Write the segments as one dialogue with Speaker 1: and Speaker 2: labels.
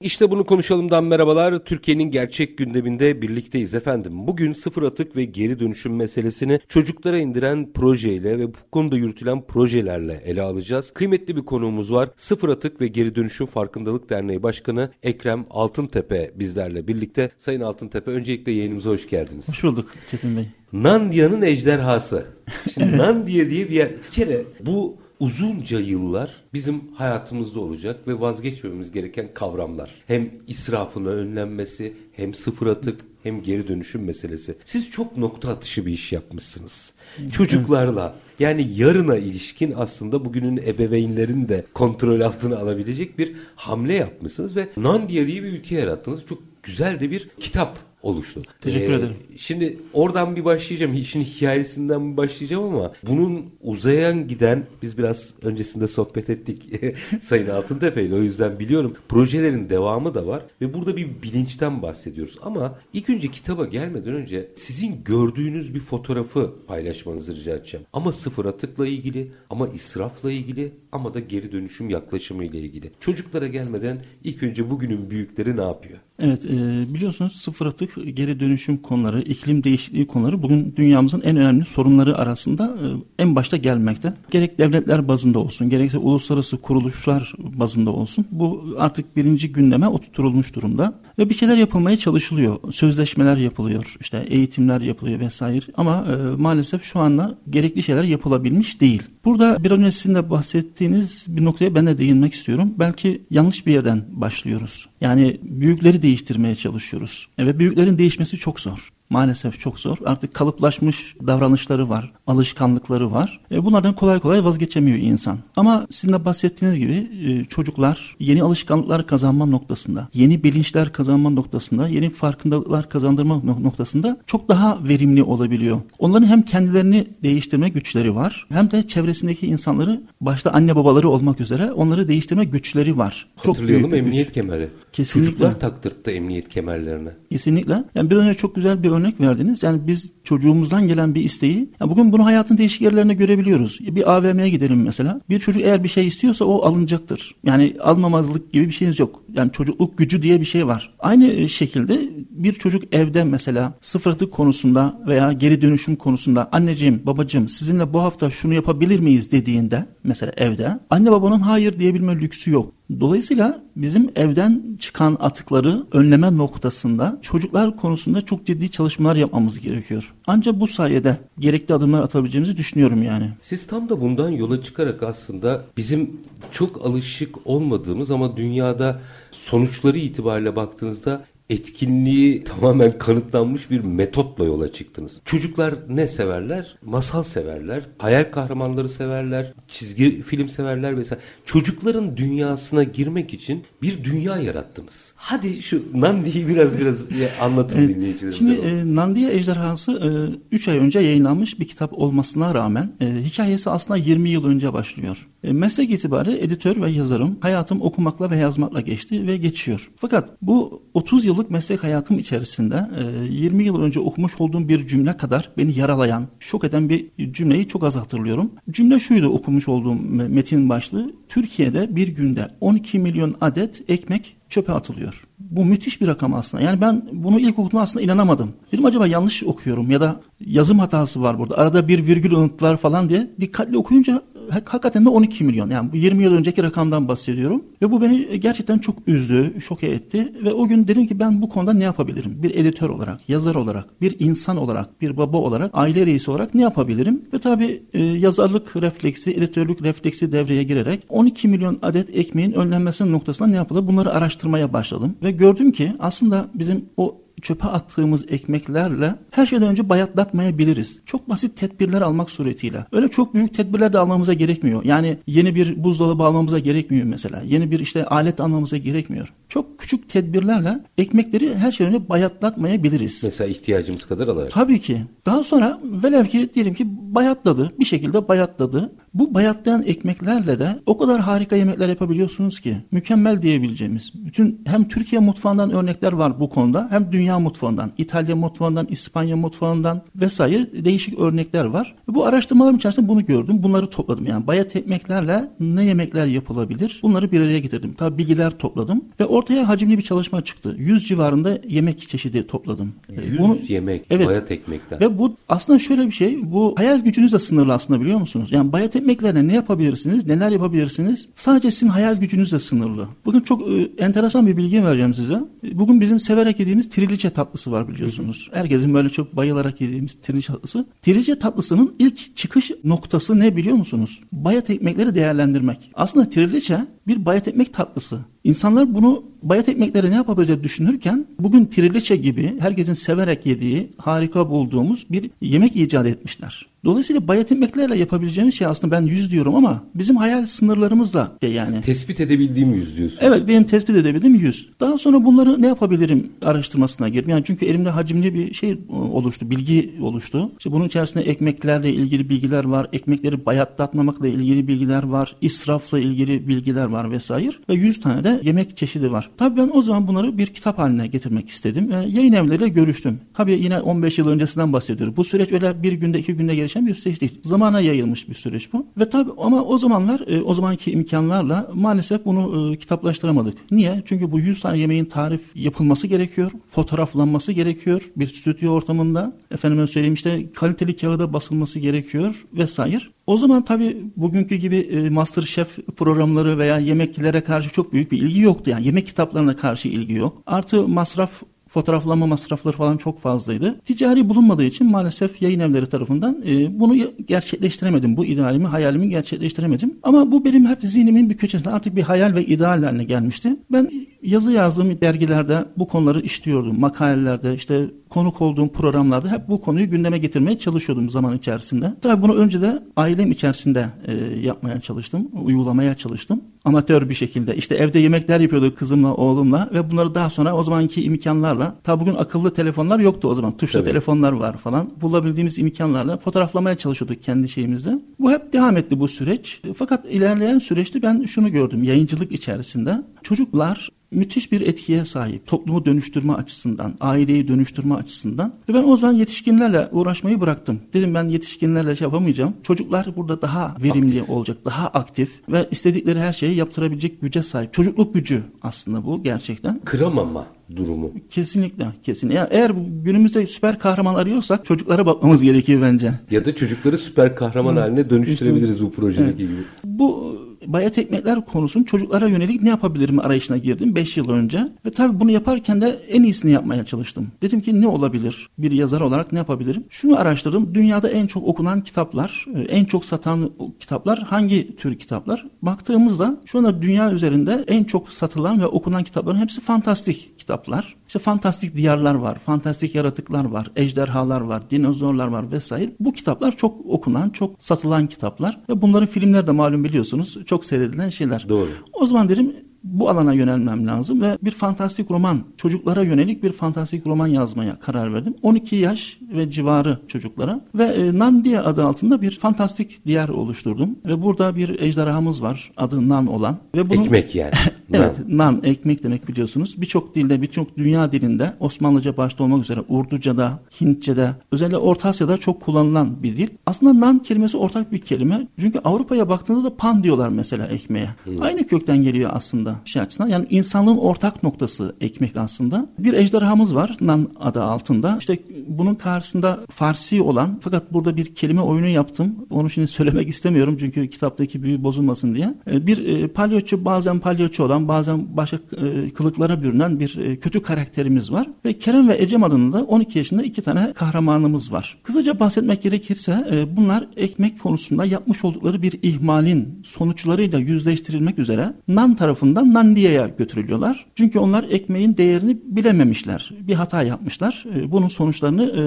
Speaker 1: İşte bunu konuşalımdan merhabalar. Türkiye'nin gerçek gündeminde birlikteyiz efendim. Bugün sıfır atık ve geri dönüşüm meselesini çocuklara indiren projeyle ve bu konuda yürütülen projelerle ele alacağız. Kıymetli bir konuğumuz var. Sıfır Atık ve Geri Dönüşüm Farkındalık Derneği Başkanı Ekrem Altıntepe bizlerle birlikte. Sayın Altıntepe öncelikle yayınımıza hoş geldiniz.
Speaker 2: Hoş bulduk Çetin Bey.
Speaker 1: Nandia'nın ejderhası. Şimdi Nandia diye bir yer. Bir kere bu uzunca yıllar bizim hayatımızda olacak ve vazgeçmemiz gereken kavramlar. Hem israfın önlenmesi, hem sıfır atık, hem geri dönüşüm meselesi. Siz çok nokta atışı bir iş yapmışsınız. Çocuklarla yani yarına ilişkin aslında bugünün ebeveynlerin de kontrol altına alabilecek bir hamle yapmışsınız ve Nandia diye bir ülke yarattınız. Çok güzel de bir kitap oluştu.
Speaker 2: Teşekkür
Speaker 1: Ee,
Speaker 2: ederim.
Speaker 1: Şimdi oradan bir başlayacağım. İşin hikayesinden bir başlayacağım ama bunun uzayan giden biz biraz öncesinde sohbet ettik Sayın Altıntepe ile o yüzden biliyorum. Projelerin devamı da var ve burada bir bilinçten bahsediyoruz. Ama ilk önce kitaba gelmeden önce sizin gördüğünüz bir fotoğrafı paylaşmanızı rica edeceğim. Ama sıfır atıkla ilgili ama israfla ilgili ama da geri dönüşüm yaklaşımı ile ilgili. Çocuklara gelmeden ilk önce bugünün büyükleri ne yapıyor?
Speaker 2: Evet e, biliyorsunuz sıfır atık geri dönüşüm konuları, iklim değişikliği konuları bugün dünyamızın en önemli sorunları arasında e, en başta gelmekte. Gerek devletler bazında olsun, gerekse uluslararası kuruluşlar bazında olsun bu artık birinci gündeme oturtulmuş durumda ve bir şeyler yapılmaya çalışılıyor. Sözleşmeler yapılıyor, işte eğitimler yapılıyor vesaire ama e, maalesef şu anda gerekli şeyler yapılabilmiş değil. Burada bir önce sizin de bahsettiğiniz bir noktaya ben de değinmek istiyorum. Belki yanlış bir yerden başlıyoruz. Yani büyükleri değiştirmeye çalışıyoruz. E, Ve büyüklerin değişmesi çok zor. Maalesef çok zor. Artık kalıplaşmış davranışları var, alışkanlıkları var. E bunlardan kolay kolay vazgeçemiyor insan. Ama sizin de bahsettiğiniz gibi e, çocuklar yeni alışkanlıklar kazanma noktasında, yeni bilinçler kazanma noktasında, yeni farkındalıklar kazandırma no- noktasında çok daha verimli olabiliyor. Onların hem kendilerini değiştirme güçleri var, hem de çevresindeki insanları başta anne babaları olmak üzere onları değiştirme güçleri var. Çok
Speaker 1: Hatırlayalım
Speaker 2: büyük bir güç.
Speaker 1: emniyet kemeri.
Speaker 2: Kesinlikle.
Speaker 1: Çocuklar taktırttı emniyet kemerlerini.
Speaker 2: Kesinlikle. Yani bir önce çok güzel bir örnek verdiniz. Yani biz çocuğumuzdan gelen bir isteği, ya bugün bunu hayatın değişik yerlerinde görebiliyoruz. Bir AVM'ye gidelim mesela. Bir çocuk eğer bir şey istiyorsa o alınacaktır. Yani almamazlık gibi bir şeyiniz yok. Yani çocukluk gücü diye bir şey var. Aynı şekilde bir çocuk evde mesela sıfır atık konusunda veya geri dönüşüm konusunda anneciğim, babacığım sizinle bu hafta şunu yapabilir miyiz dediğinde mesela evde anne babanın hayır diyebilme lüksü yok. Dolayısıyla bizim evden çıkan atıkları önleme noktasında çocuklar konusunda çok ciddi çalışmalar yapmamız gerekiyor. Ancak bu sayede gerekli adımlar atabileceğimizi düşünüyorum yani.
Speaker 1: Siz tam da bundan yola çıkarak aslında bizim çok alışık olmadığımız ama dünyada sonuçları itibariyle baktığınızda etkinliği tamamen kanıtlanmış bir metotla yola çıktınız. Çocuklar ne severler? Masal severler, hayal kahramanları severler, çizgi film severler vesaire. Çocukların dünyasına girmek için bir dünya yarattınız. Hadi şu Nandi'yi biraz biraz anlatın dinleyicilerimize.
Speaker 2: Şimdi e, Nandiya Ejderhası 3 ay önce yayınlanmış bir kitap olmasına rağmen e, hikayesi aslında 20 yıl önce başlıyor. E, meslek itibariyle editör ve yazarım. Hayatım okumakla ve yazmakla geçti ve geçiyor. Fakat bu 30 yıllık meslek hayatım içerisinde e, 20 yıl önce okumuş olduğum bir cümle kadar beni yaralayan, şok eden bir cümleyi çok az hatırlıyorum. Cümle şuydu okumuş olduğum me- metin başlığı. Türkiye'de bir günde 12 milyon adet ekmek çöpe atılıyor. Bu müthiş bir rakam aslında. Yani ben bunu ilk okuduğumda aslında inanamadım. Dedim acaba yanlış okuyorum ya da yazım hatası var burada. Arada bir virgül unuttular falan diye dikkatli okuyunca hakikaten de 12 milyon. Yani bu 20 yıl önceki rakamdan bahsediyorum. Ve bu beni gerçekten çok üzdü, şoke etti. Ve o gün dedim ki ben bu konuda ne yapabilirim? Bir editör olarak, yazar olarak, bir insan olarak, bir baba olarak, aile reisi olarak ne yapabilirim? Ve tabii e, yazarlık refleksi, editörlük refleksi devreye girerek 12 milyon adet ekmeğin önlenmesi noktasında ne yapılır? Bunları araştırmaya başladım. Ve gördüm ki aslında bizim o çöpe attığımız ekmeklerle her şeyden önce bayatlatmayabiliriz. Çok basit tedbirler almak suretiyle. Öyle çok büyük tedbirler de almamıza gerekmiyor. Yani yeni bir buzdolabı almamıza gerekmiyor mesela. Yeni bir işte alet almamıza gerekmiyor. Çok küçük tedbirlerle ekmekleri her şeyden önce bayatlatmayabiliriz.
Speaker 1: Mesela ihtiyacımız kadar alarak.
Speaker 2: Tabii ki. Daha sonra velev ki diyelim ki bayatladı. Bir şekilde bayatladı. Bu bayatlayan ekmeklerle de o kadar harika yemekler yapabiliyorsunuz ki mükemmel diyebileceğimiz. Bütün hem Türkiye mutfağından örnekler var bu konuda hem dünya mutfağından, İtalya mutfağından, İspanya mutfağından vesaire değişik örnekler var. Bu araştırmalarım içerisinde bunu gördüm. Bunları topladım. Yani bayat ekmeklerle ne yemekler yapılabilir? Bunları bir araya getirdim. Tabii bilgiler topladım ve ortaya hacimli bir çalışma çıktı. 100 civarında yemek çeşidi topladım.
Speaker 1: 100 Bunu, yemek, evet. bayat ekmekler.
Speaker 2: Ve bu aslında şöyle bir şey. Bu hayal gücünüz de sınırlı aslında biliyor musunuz? Yani bayat ekmeklerle ne yapabilirsiniz? Neler yapabilirsiniz? Sadece sizin hayal gücünüzle sınırlı. Bugün çok e, enteresan bir bilgi vereceğim size. Bugün bizim severek yediğimiz triliçe tatlısı var biliyorsunuz. Herkesin böyle çok bayılarak yediğimiz triliçe tatlısı. Triliçe tatlısının ilk çıkış noktası ne biliyor musunuz? Bayat ekmekleri değerlendirmek. Aslında triliçe bir bayat ekmek tatlısı. İnsanlar bunu bayat ekmekleri ne yapabiliriz düşünürken bugün triliçe gibi herkesin severek yediği, harika bulduğumuz bir yemek icat etmişler. Dolayısıyla bayat ekmeklerle yapabileceğimiz şey aslında ben yüz diyorum ama bizim hayal sınırlarımızla şey yani.
Speaker 1: Tespit edebildiğim yüz diyorsun.
Speaker 2: Evet benim tespit edebildiğim yüz. Daha sonra bunları ne yapabilirim araştırmasına girdim. Yani çünkü elimde hacimli bir şey oluştu, bilgi oluştu. İşte bunun içerisinde ekmeklerle ilgili bilgiler var, ekmekleri bayatlatmamakla ilgili bilgiler var, israfla ilgili bilgiler var vesaire ve 100 tane de yemek çeşidi var. Tabii ben o zaman bunları bir kitap haline getirmek istedim. E, yayın evleriyle görüştüm. Tabii yine 15 yıl öncesinden bahsediyorum. Bu süreç öyle bir günde iki günde gelişen bir süreç değil. Zamana yayılmış bir süreç bu. Ve tabii ama o zamanlar e, o zamanki imkanlarla maalesef bunu e, kitaplaştıramadık. Niye? Çünkü bu 100 tane yemeğin tarif yapılması gerekiyor. Fotoğraflanması gerekiyor. Bir stüdyo ortamında. Efendime söyleyeyim işte kaliteli kağıda basılması gerekiyor vesaire. O zaman tabii bugünkü gibi e, Master Chef programları veya yemeklere karşı çok büyük bir ilgi yoktu. Yani yemek kitaplarına karşı ilgi yok. Artı masraf fotoğraflama masrafları falan çok fazlaydı. Ticari bulunmadığı için maalesef yayın evleri tarafından e, bunu gerçekleştiremedim. Bu idealimi, hayalimi gerçekleştiremedim. Ama bu benim hep zihnimin bir köşesinde artık bir hayal ve ideal haline gelmişti. Ben yazı yazdığım dergilerde bu konuları işliyordum. Makalelerde işte konuk olduğum programlarda hep bu konuyu gündeme getirmeye çalışıyordum zaman içerisinde. Tabii bunu önce de ailem içerisinde e, yapmaya çalıştım, uygulamaya çalıştım. Amatör bir şekilde işte evde yemekler yapıyorduk kızımla, oğlumla ve bunları daha sonra o zamanki imkanlarla, tabi bugün akıllı telefonlar yoktu o zaman, tuşlu Tabii. telefonlar var falan. Bulabildiğimiz imkanlarla fotoğraflamaya çalışıyorduk kendi şeyimizde. Bu hep devam etti bu süreç. Fakat ilerleyen süreçte ben şunu gördüm yayıncılık içerisinde. Çocuklar müthiş bir etkiye sahip. Toplumu dönüştürme açısından, aileyi dönüştürme açısından. Ve ben o zaman yetişkinlerle uğraşmayı bıraktım. Dedim ben yetişkinlerle şey yapamayacağım. Çocuklar burada daha verimli aktif. olacak, daha aktif ve istedikleri her şeyi yaptırabilecek güce sahip. Çocukluk gücü aslında bu gerçekten.
Speaker 1: Kıramama durumu.
Speaker 2: Kesinlikle, kesinlikle. Yani eğer günümüzde süper kahraman arıyorsak çocuklara bakmamız gerekiyor bence.
Speaker 1: Ya da çocukları süper kahraman haline dönüştürebiliriz bu projedeki evet. gibi.
Speaker 2: Bu bayat ekmekler konusunun çocuklara yönelik ne yapabilirim arayışına girdim 5 yıl önce. Ve tabii bunu yaparken de en iyisini yapmaya çalıştım. Dedim ki ne olabilir? Bir yazar olarak ne yapabilirim? Şunu araştırdım. Dünyada en çok okunan kitaplar, e, en çok satan kitaplar hangi tür kitaplar? Baktığımızda şu anda dünya üzerinde en çok satılan ve okunan kitapların hepsi fantastik kitaplar. İşte fantastik diyarlar var, fantastik yaratıklar var, ejderhalar var, dinozorlar var vesaire. Bu kitaplar çok okunan, çok satılan kitaplar ve bunların filmleri de malum biliyorsunuz çok seyredilen şeyler.
Speaker 1: Doğru.
Speaker 2: O zaman dedim bu alana yönelmem lazım ve bir fantastik roman, çocuklara yönelik bir fantastik roman yazmaya karar verdim. 12 yaş ve civarı çocuklara ve e, Nandia adı altında bir fantastik diyar oluşturdum ve burada bir ejderhamız var adı Nan olan ve
Speaker 1: bunu ekmek yani.
Speaker 2: evet, nan ekmek demek biliyorsunuz. Birçok dilde, birçok dünya dilinde Osmanlıca başta olmak üzere Urduca'da, Hintçe'de, özellikle Orta Asya'da çok kullanılan bir dil. Aslında nan kelimesi ortak bir kelime. Çünkü Avrupa'ya baktığında da pan diyorlar mesela ekmeğe. Hmm. Aynı kökten geliyor aslında şey açısından. Yani insanlığın ortak noktası ekmek aslında. Bir ejderhamız var Nan adı altında. İşte bunun karşısında Farsi olan fakat burada bir kelime oyunu yaptım. Onu şimdi söylemek istemiyorum çünkü kitaptaki büyü bozulmasın diye. E, bir e, palyaço bazen palyaço olan bazen başka e, kılıklara bürünen bir kötü karakterimiz var. Ve Kerem ve Ecem adında 12 yaşında iki tane kahramanımız var. Kısaca bahsetmek gerekirse bunlar ekmek konusunda yapmış oldukları bir ihmalin sonuçlarıyla yüzleştirilmek üzere Nan tarafından da Nandiye'ye götürülüyorlar. Çünkü onlar ekmeğin değerini bilememişler. Bir hata yapmışlar. E, bunun sonuçlarını e,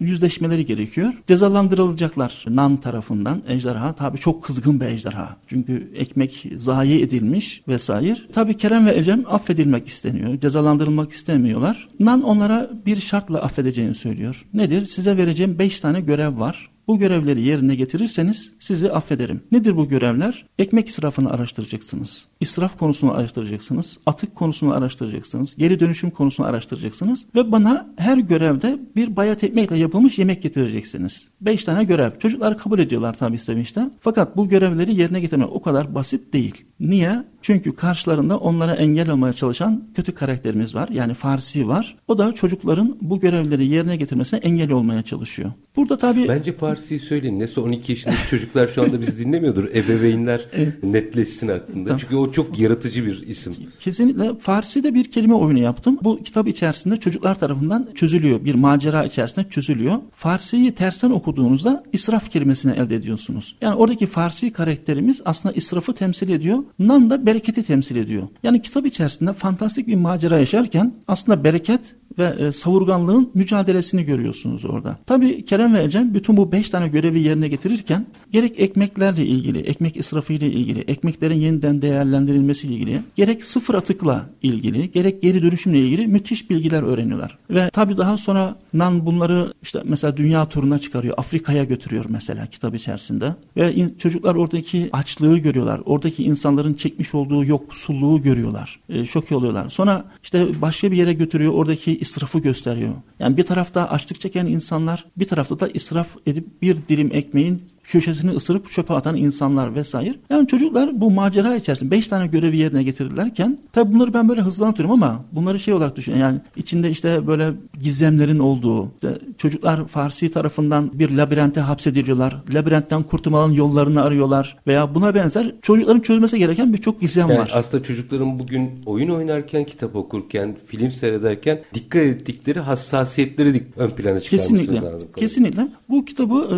Speaker 2: yüzleşmeleri gerekiyor. Cezalandırılacaklar Nan tarafından ejderha. Tabi çok kızgın bir ejderha. Çünkü ekmek zayi edilmiş vesaire. Tabi Kerem ve Ecem affedilmek isteniyor. Cezalandırılmak istemiyorlar. Nan onlara bir şartla affedeceğini söylüyor. Nedir? Size vereceğim beş tane görev var. Bu görevleri yerine getirirseniz sizi affederim. Nedir bu görevler? Ekmek israfını araştıracaksınız. İsraf konusunu araştıracaksınız. Atık konusunu araştıracaksınız. Geri dönüşüm konusunu araştıracaksınız. Ve bana her görevde bir bayat ekmekle yapılmış yemek getireceksiniz. Beş tane görev. Çocuklar kabul ediyorlar tabii sevinçten. Fakat bu görevleri yerine getirmek o kadar basit değil. Niye? Çünkü karşılarında onlara engel olmaya çalışan kötü karakterimiz var. Yani Farsi var. O da çocukların bu görevleri yerine getirmesine engel olmaya çalışıyor. Burada tabii...
Speaker 1: Bence Farsi'yi söyleyin. Neyse 12 yaşındaki çocuklar şu anda bizi dinlemiyordur. Ebeveynler netleşsin hakkında. Tamam. Çünkü o çok yaratıcı bir isim.
Speaker 2: Kesinlikle Farsi'de bir kelime oyunu yaptım. Bu kitap içerisinde çocuklar tarafından çözülüyor. Bir macera içerisinde çözülüyor. Farsi'yi tersten okuduğunuzda israf kelimesini elde ediyorsunuz. Yani oradaki Farsi karakterimiz aslında israfı temsil ediyor. Nan da bereketi temsil ediyor. Yani kitap içerisinde fantastik bir macera yaşarken aslında bereket ve e, savurganlığın mücadelesini görüyorsunuz orada. Tabi Kerem ve Ecem bütün bu beş tane görevi yerine getirirken gerek ekmeklerle ilgili, ekmek israfı ile ilgili, ekmeklerin yeniden değerlendirilmesi ile ilgili, gerek sıfır atıkla ilgili, gerek geri dönüşümle ilgili müthiş bilgiler öğreniyorlar. Ve tabi daha sonra Nan bunları işte mesela dünya turuna çıkarıyor, Afrika'ya götürüyor mesela kitap içerisinde. Ve in, çocuklar oradaki açlığı görüyorlar, oradaki insanların çekmiş olduğu yoksulluğu görüyorlar, e, şok oluyorlar. Sonra işte başka bir yere götürüyor, oradaki israfı gösteriyor. Yani bir tarafta açlık çeken insanlar, bir tarafta da israf edip bir dilim ekmeğin köşesini ısırıp çöpe atan insanlar vesaire. Yani çocuklar bu macera içerisinde 5 tane görevi yerine getirirlerken tabi bunları ben böyle hızlı anlatıyorum ama bunları şey olarak düşün yani içinde işte böyle gizemlerin olduğu işte çocuklar Farsi tarafından bir labirente hapsediliyorlar. Labirentten kurtulmanın yollarını arıyorlar veya buna benzer çocukların çözmesi gereken birçok gizem
Speaker 1: yani
Speaker 2: var.
Speaker 1: Aslında çocukların bugün oyun oynarken, kitap okurken, film seyrederken dikkat ettikleri hassasiyetleri ön plana çıkarmışsınız.
Speaker 2: Kesinlikle. Kesinlikle. Bu kitabı e,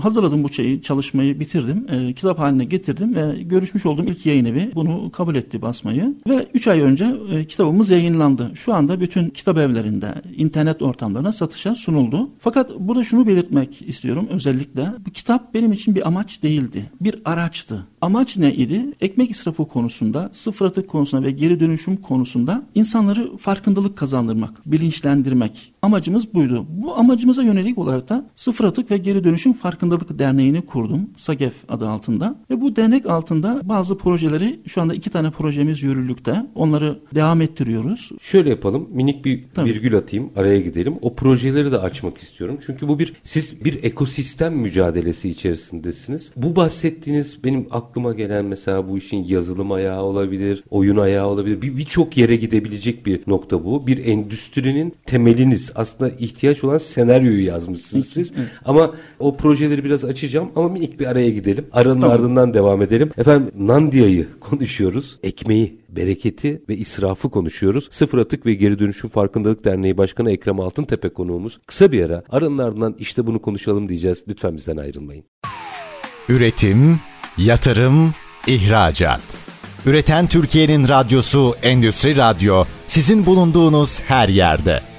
Speaker 2: hazırladım bu şeyi, çalışmayı bitirdim. E, kitap haline getirdim ve görüşmüş olduğum ilk yayın evi bunu kabul etti basmayı. Ve 3 ay önce e, kitabımız yayınlandı. Şu anda bütün kitap evlerinde, internet ortamlarına satışa sunuldu. Fakat burada şunu belirtmek istiyorum özellikle. Bu kitap benim için bir amaç değildi. Bir araçtı. Amaç ne idi? Ekmek israfı konusunda, sıfır atık konusunda ve geri dönüşüm konusunda insanları farkındalık kazandırmak, bilinçlendirmek. Amacımız buydu. Bu amacımıza yönelik olarak da Sıfır Atık ve Geri Dönüşüm Farkındalık Derneği'ni kurdum. SAGEF adı altında. Ve bu dernek altında bazı projeleri şu anda iki tane projemiz yürürlükte. Onları devam ettiriyoruz.
Speaker 1: Şöyle yapalım. Minik bir Tabii. virgül atayım. Araya gidelim. O projeleri de açmak istiyorum. Çünkü bu bir siz bir ekosistem mücadelesi içerisindesiniz. Bu bahsettiğiniz benim aklıma gelen mesela bu işin yazılım ayağı olabilir, oyun ayağı olabilir. Birçok bir yere gidebilecek bir nokta bu. Bir endüstrinin temeliniz. Aslında ihtiyaç olan senaryoyu yazmışsınız siz. Ama o projeleri biraz açacağım ama minik bir araya gidelim. Aranın tamam. ardından devam edelim. Efendim Nandia'yı konuşuyoruz. Ekmeği bereketi ve israfı konuşuyoruz. Sıfır Atık ve Geri Dönüşüm Farkındalık Derneği Başkanı Ekrem Altıntepe konuğumuz. Kısa bir ara aranın ardından işte bunu konuşalım diyeceğiz. Lütfen bizden ayrılmayın.
Speaker 3: Üretim, yatırım, ihracat. Üreten Türkiye'nin radyosu Endüstri Radyo sizin bulunduğunuz her yerde.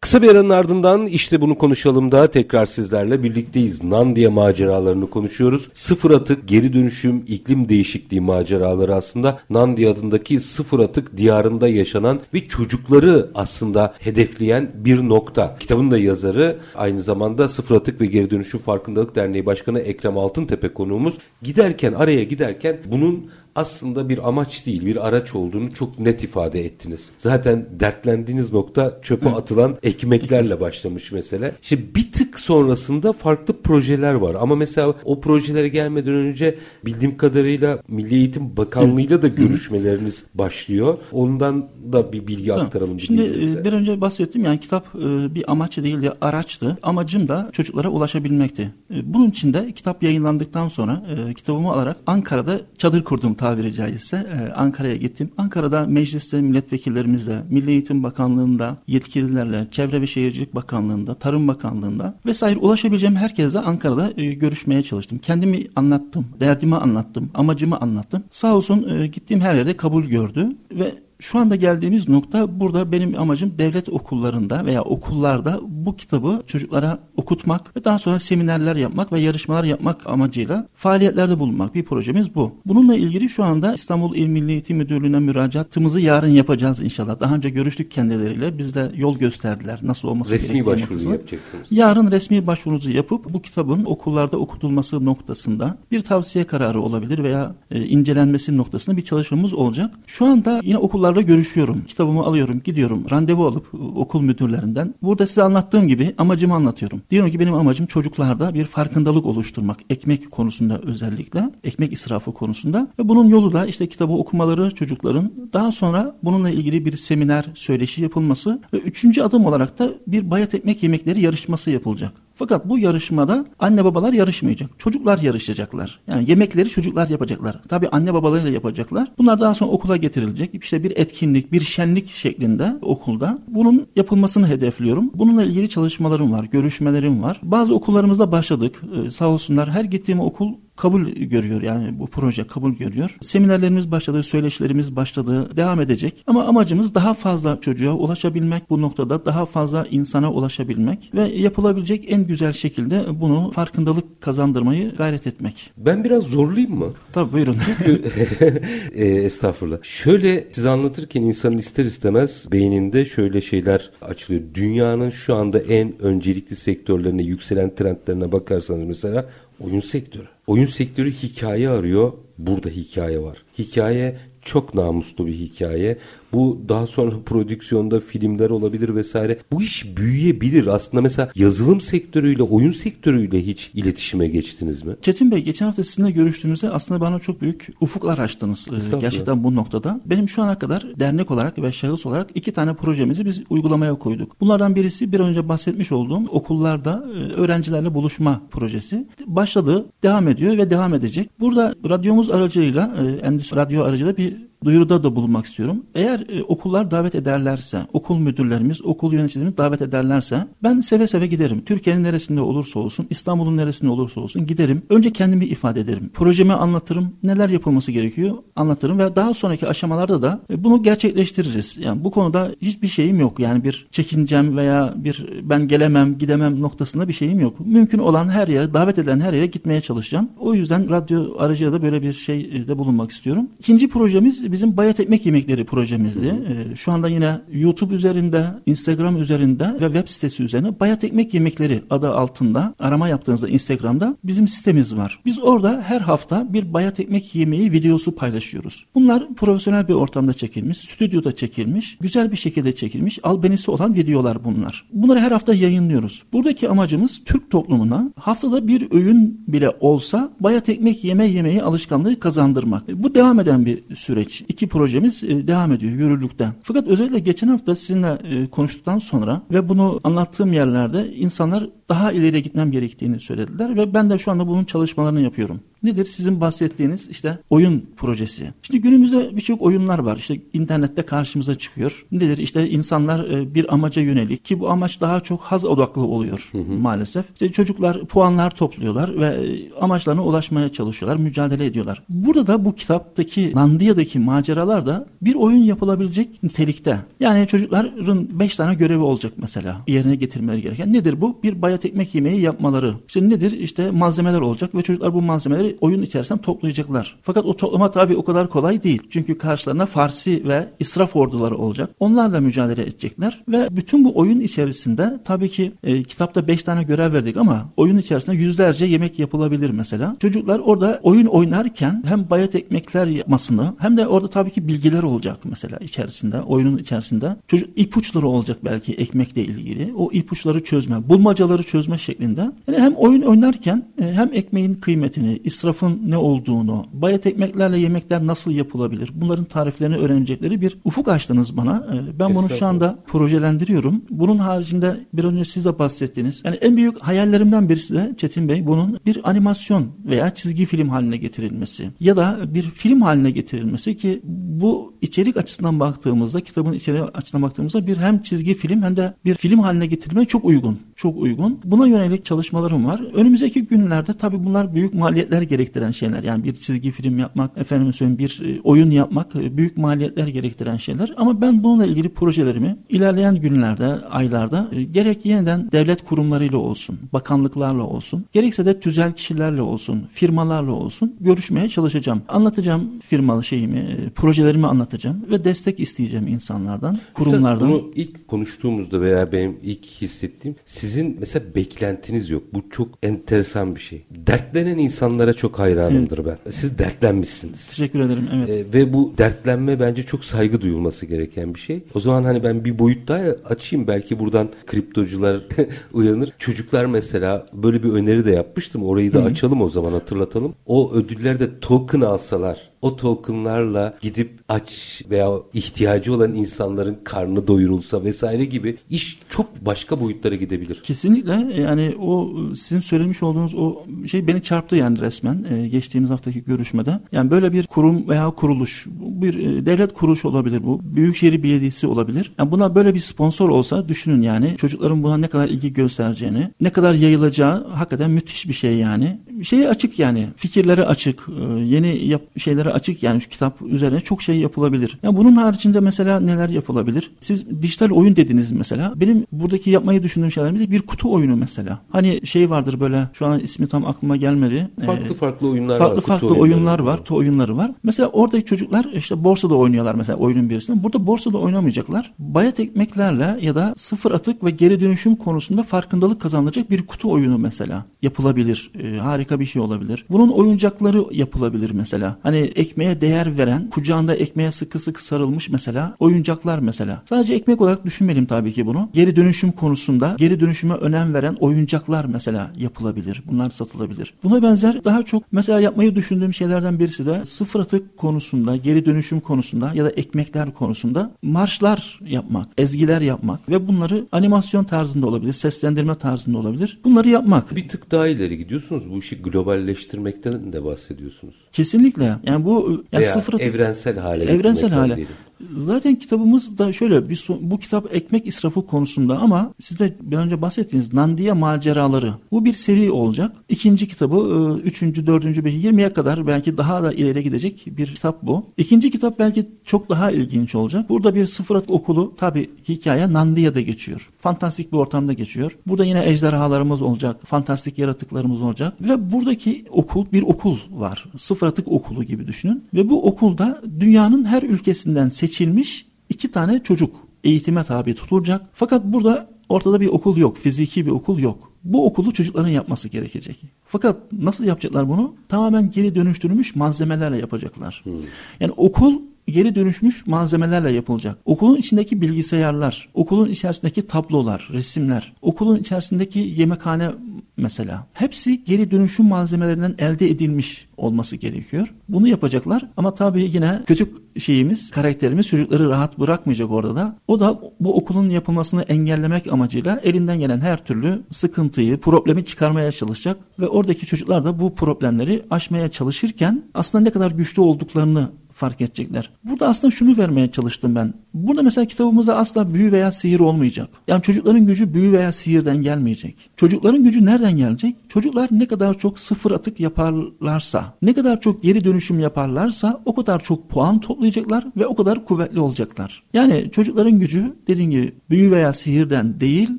Speaker 1: Kısa bir aranın ardından işte bunu konuşalım da tekrar sizlerle birlikteyiz. Nandiya maceralarını konuşuyoruz. Sıfır atık, geri dönüşüm, iklim değişikliği maceraları aslında Nandiya adındaki sıfır atık diyarında yaşanan ve çocukları aslında hedefleyen bir nokta. Kitabın da yazarı aynı zamanda Sıfır Atık ve Geri Dönüşüm Farkındalık Derneği Başkanı Ekrem Altıntepe konuğumuz. Giderken araya giderken bunun aslında bir amaç değil bir araç olduğunu çok net ifade ettiniz. Zaten dertlendiğiniz nokta çöpe atılan ekmeklerle başlamış mesele. İşte bir tık sonrasında farklı projeler var ama mesela o projelere gelmeden önce bildiğim kadarıyla Milli Eğitim Bakanlığı'yla da görüşmeleriniz başlıyor. Ondan da bir bilgi tamam. aktaralım.
Speaker 2: Şimdi e, bir önce bahsettim yani kitap e, bir amaç değil de araçtı. Amacım da çocuklara ulaşabilmekti. E, bunun için de kitap yayınlandıktan sonra kitabımı alarak Ankara'da çadır kurdum tabiri caizse e, Ankara'ya gittim. Ankara'da mecliste milletvekillerimizle, Milli Eğitim Bakanlığı'nda yetkililerle, Çevre ve Şehircilik Bakanlığı'nda, Tarım Bakanlığı'nda vesaire ulaşabileceğim herkesle Ankara'da e, görüşmeye çalıştım. Kendimi anlattım, derdimi anlattım, amacımı anlattım. Sağ olsun e, gittiğim her yerde kabul gördü ve şu anda geldiğimiz nokta burada benim amacım devlet okullarında veya okullarda bu kitabı çocuklara okutmak ve daha sonra seminerler yapmak ve yarışmalar yapmak amacıyla faaliyetlerde bulunmak. Bir projemiz bu. Bununla ilgili şu anda İstanbul İl Milli Eğitim Müdürlüğü'ne müracaatımızı yarın yapacağız inşallah. Daha önce görüştük kendileriyle. Biz de yol gösterdiler nasıl olması
Speaker 1: Resmi başvuru yapacaksınız.
Speaker 2: Yarın resmi başvurunuzu yapıp bu kitabın okullarda okutulması noktasında bir tavsiye kararı olabilir veya e, incelenmesi noktasında bir çalışmamız olacak. Şu anda yine okullarda görüşüyorum. Kitabımı alıyorum, gidiyorum. Randevu alıp e, okul müdürlerinden. Burada size anlattığım gibi amacımı anlatıyorum. Diyorum ki benim amacım çocuklarda bir farkındalık oluşturmak. Ekmek konusunda özellikle. Ekmek israfı konusunda. Ve bunun yolu da işte kitabı okumaları çocukların. Daha sonra bununla ilgili bir seminer, söyleşi yapılması. Ve üçüncü adım olarak da bir bayat ekmek yemekleri yarışması yapılacak. Fakat bu yarışmada anne babalar yarışmayacak. Çocuklar yarışacaklar. Yani yemekleri çocuklar yapacaklar. Tabii anne babalarıyla yapacaklar. Bunlar daha sonra okula getirilecek. İşte bir etkinlik, bir şenlik şeklinde okulda. Bunun yapılmasını hedefliyorum. Bununla ilgili çalışmalarım var, görüşmelerim var. Bazı okullarımızda başladık. Ee, sağ olsunlar her gittiğim okul kabul görüyor yani bu proje kabul görüyor. Seminerlerimiz başladı, söyleşilerimiz başladı, devam edecek. Ama amacımız daha fazla çocuğa ulaşabilmek bu noktada daha fazla insana ulaşabilmek ve yapılabilecek en güzel şekilde bunu farkındalık kazandırmayı gayret etmek.
Speaker 1: Ben biraz zorlayayım mı?
Speaker 2: Tabii buyurun.
Speaker 1: e, estağfurullah. Şöyle size anlatırken insanın ister istemez beyninde şöyle şeyler açılıyor. Dünyanın şu anda en öncelikli sektörlerine, yükselen trendlerine bakarsanız mesela oyun sektörü. Oyun sektörü hikaye arıyor. Burada hikaye var. Hikaye çok namuslu bir hikaye. Bu daha sonra prodüksiyonda filmler olabilir vesaire. Bu iş büyüyebilir. Aslında mesela yazılım sektörüyle, oyun sektörüyle hiç iletişime geçtiniz mi?
Speaker 2: Çetin Bey geçen hafta sizinle görüştüğümüzde aslında bana çok büyük ufuklar açtınız e, gerçekten bu noktada. Benim şu ana kadar dernek olarak ve şahıs olarak iki tane projemizi biz uygulamaya koyduk. Bunlardan birisi bir önce bahsetmiş olduğum okullarda e, öğrencilerle buluşma projesi. Başladı, devam ediyor ve devam edecek. Burada radyomuz aracılığıyla, e, endüstri radyo aracılığıyla bir duyuruda da bulunmak istiyorum. Eğer e, okullar davet ederlerse, okul müdürlerimiz, okul yöneticilerimiz davet ederlerse ben seve seve giderim. Türkiye'nin neresinde olursa olsun, İstanbul'un neresinde olursa olsun giderim. Önce kendimi ifade ederim. Projemi anlatırım. Neler yapılması gerekiyor anlatırım ve daha sonraki aşamalarda da e, bunu gerçekleştiririz. Yani bu konuda hiçbir şeyim yok. Yani bir çekincem veya bir ben gelemem, gidemem noktasında bir şeyim yok. Mümkün olan her yere, davet edilen her yere gitmeye çalışacağım. O yüzden radyo aracıyla da böyle bir şeyde bulunmak istiyorum. İkinci projemiz bizim bayat ekmek yemekleri projemizdi. Ee, şu anda yine YouTube üzerinde, Instagram üzerinde ve web sitesi üzerine bayat ekmek yemekleri adı altında arama yaptığınızda Instagram'da bizim sitemiz var. Biz orada her hafta bir bayat ekmek yemeği videosu paylaşıyoruz. Bunlar profesyonel bir ortamda çekilmiş, stüdyoda çekilmiş, güzel bir şekilde çekilmiş, albenisi olan videolar bunlar. Bunları her hafta yayınlıyoruz. Buradaki amacımız Türk toplumuna haftada bir öğün bile olsa bayat ekmek yeme yemeği alışkanlığı kazandırmak. Bu devam eden bir süreç iki projemiz e, devam ediyor yürürlükte. Fakat özellikle geçen hafta sizinle e, konuştuktan sonra ve bunu anlattığım yerlerde insanlar daha ileriye gitmem gerektiğini söylediler ve ben de şu anda bunun çalışmalarını yapıyorum. Nedir? Sizin bahsettiğiniz işte oyun projesi. Şimdi günümüzde birçok oyunlar var. İşte internette karşımıza çıkıyor. Nedir? İşte insanlar e, bir amaca yönelik ki bu amaç daha çok haz odaklı oluyor hı hı. maalesef. İşte çocuklar puanlar topluyorlar ve amaçlarına ulaşmaya çalışıyorlar, mücadele ediyorlar. Burada da bu kitaptaki Nandiya'daki maceralar da bir oyun yapılabilecek nitelikte. Yani çocukların 5 tane görevi olacak mesela yerine getirmeleri gereken. Nedir bu? Bir bayat ekmek yemeği yapmaları. İşte nedir? İşte malzemeler olacak ve çocuklar bu malzemeleri oyun içerisinden toplayacaklar. Fakat o toplama tabi o kadar kolay değil. Çünkü karşılarına Farsi ve israf orduları olacak. Onlarla mücadele edecekler ve bütün bu oyun içerisinde tabii ki e, kitapta 5 tane görev verdik ama oyun içerisinde yüzlerce yemek yapılabilir mesela. Çocuklar orada oyun oynarken hem bayat ekmekler yapmasını hem de orada tabii ki bilgiler olacak mesela içerisinde, oyunun içerisinde. Çocuk ipuçları olacak belki ekmekle ilgili. O ipuçları çözme, bulmacaları çözme şeklinde. Yani hem oyun oynarken e, hem ekmeğin kıymetini, israfın ne olduğunu, bayat ekmeklerle yemekler nasıl yapılabilir? Bunların tariflerini öğrenecekleri bir ufuk açtınız bana. Ee, ben bunu şu anda projelendiriyorum. Bunun haricinde bir önce siz de bahsettiniz. Yani en büyük hayallerimden birisi de Çetin Bey bunun bir animasyon veya çizgi film haline getirilmesi ya da bir film haline getirilmesi ki bu içerik açısından baktığımızda kitabın içeriği açısından baktığımızda bir hem çizgi film hem de bir film haline getirilmeye çok uygun. Çok uygun. Buna yönelik çalışmalarım var. Önümüzdeki günlerde tabii bunlar büyük maliyetler gerektiren şeyler. Yani bir çizgi film yapmak, efendim söyleyeyim bir e, oyun yapmak e, büyük maliyetler gerektiren şeyler. Ama ben bununla ilgili projelerimi ilerleyen günlerde, aylarda e, gerek yeniden devlet kurumlarıyla olsun, bakanlıklarla olsun, gerekse de tüzel kişilerle olsun, firmalarla olsun görüşmeye çalışacağım. Anlatacağım firmalı şeyimi, projelerimi anlatacağım ve destek isteyeceğim insanlardan, kurumlardan.
Speaker 1: Bunu ilk konuştuğumuzda veya benim ilk hissettiğim sizin mesela beklentiniz yok. Bu çok enteresan bir şey. Dertlenen insanlara çok hayranımdır evet. ben. Siz dertlenmişsiniz.
Speaker 2: Teşekkür ederim. Evet. Ee,
Speaker 1: ve bu dertlenme bence çok saygı duyulması gereken bir şey. O zaman hani ben bir boyut daha açayım. Belki buradan kriptocular uyanır. Çocuklar mesela böyle bir öneri de yapmıştım. Orayı da Hı-hı. açalım o zaman hatırlatalım. O ödüllerde token alsalar o tokenlarla gidip aç veya ihtiyacı olan insanların karnı doyurulsa vesaire gibi iş çok başka boyutlara gidebilir.
Speaker 2: Kesinlikle yani o sizin söylemiş olduğunuz o şey beni çarptı yani resmen e, geçtiğimiz haftaki görüşmede. Yani böyle bir kurum veya kuruluş bir e, devlet kuruluşu olabilir bu. Büyükşehir Belediyesi olabilir. Yani buna böyle bir sponsor olsa düşünün yani çocukların buna ne kadar ilgi göstereceğini, ne kadar yayılacağı hakikaten müthiş bir şey yani. Şeyi açık yani fikirleri açık, e, yeni yap şeylere şeylere açık yani şu kitap üzerine çok şey yapılabilir. Yani bunun haricinde mesela neler yapılabilir? Siz dijital oyun dediniz mesela. Benim buradaki yapmayı düşündüğüm şeyler bir, bir kutu oyunu mesela. Hani şey vardır böyle şu an ismi tam aklıma gelmedi.
Speaker 1: Farklı ee, farklı oyunlar
Speaker 2: farklı var. Farklı farklı oyunlar var. Kutu oyunları var. Mesela oradaki çocuklar işte borsada oynuyorlar mesela oyunun birisinde. Burada borsada oynamayacaklar. Bayat ekmeklerle ya da sıfır atık ve geri dönüşüm konusunda farkındalık kazandıracak bir kutu oyunu mesela yapılabilir. Ee, harika bir şey olabilir. Bunun oyuncakları yapılabilir mesela. Hani ekmeğe değer veren, kucağında ekmeğe sıkı sıkı sarılmış mesela oyuncaklar mesela. Sadece ekmek olarak düşünmeyelim tabii ki bunu. Geri dönüşüm konusunda geri dönüşüme önem veren oyuncaklar mesela yapılabilir. Bunlar satılabilir. Buna benzer daha çok mesela yapmayı düşündüğüm şeylerden birisi de sıfır atık konusunda, geri dönüşüm konusunda ya da ekmekler konusunda marşlar yapmak, ezgiler yapmak ve bunları animasyon tarzında olabilir, seslendirme tarzında olabilir. Bunları yapmak.
Speaker 1: Bir tık daha ileri gidiyorsunuz. Bu işi globalleştirmekten de bahsediyorsunuz.
Speaker 2: Kesinlikle. Yani bu
Speaker 1: bu yani sıfır evrensel hale
Speaker 2: evrensel hale. Diyelim. Zaten kitabımız da şöyle bir bu kitap ekmek israfı konusunda ama siz de bir önce bahsettiğiniz Nandiya maceraları. Bu bir seri olacak. İkinci kitabı, e, üçüncü, dördüncü, beşinci, yirmiye kadar belki daha da ileri gidecek bir kitap bu. İkinci kitap belki çok daha ilginç olacak. Burada bir sıfır okulu tabi hikaye Nandiya'da geçiyor. Fantastik bir ortamda geçiyor. Burada yine ejderhalarımız olacak. Fantastik yaratıklarımız olacak. Ve buradaki okul bir okul var. Sıfır okulu gibi düşünün. Ve bu okulda dünyanın her ülkesinden seçilen seçilmiş iki tane çocuk eğitime tabi tutulacak. Fakat burada ortada bir okul yok, fiziki bir okul yok. Bu okulu çocukların yapması gerekecek. Fakat nasıl yapacaklar bunu? Tamamen geri dönüştürülmüş malzemelerle yapacaklar. Hmm. Yani okul geri dönüşmüş malzemelerle yapılacak. Okulun içindeki bilgisayarlar, okulun içerisindeki tablolar, resimler, okulun içerisindeki yemekhane mesela. Hepsi geri dönüşüm malzemelerinden elde edilmiş olması gerekiyor. Bunu yapacaklar ama tabii yine kötü şeyimiz, karakterimiz çocukları rahat bırakmayacak orada da. O da bu okulun yapılmasını engellemek amacıyla elinden gelen her türlü sıkıntıyı, problemi çıkarmaya çalışacak ve oradaki çocuklar da bu problemleri aşmaya çalışırken aslında ne kadar güçlü olduklarını fark edecekler. Burada aslında şunu vermeye çalıştım ben. Burada mesela kitabımızda asla büyü veya sihir olmayacak. Yani çocukların gücü büyü veya sihirden gelmeyecek. Çocukların gücü nereden gelecek? Çocuklar ne kadar çok sıfır atık yaparlarsa, ne kadar çok geri dönüşüm yaparlarsa o kadar çok puan toplayacaklar ve o kadar kuvvetli olacaklar. Yani çocukların gücü dediğim gibi büyü veya sihirden değil,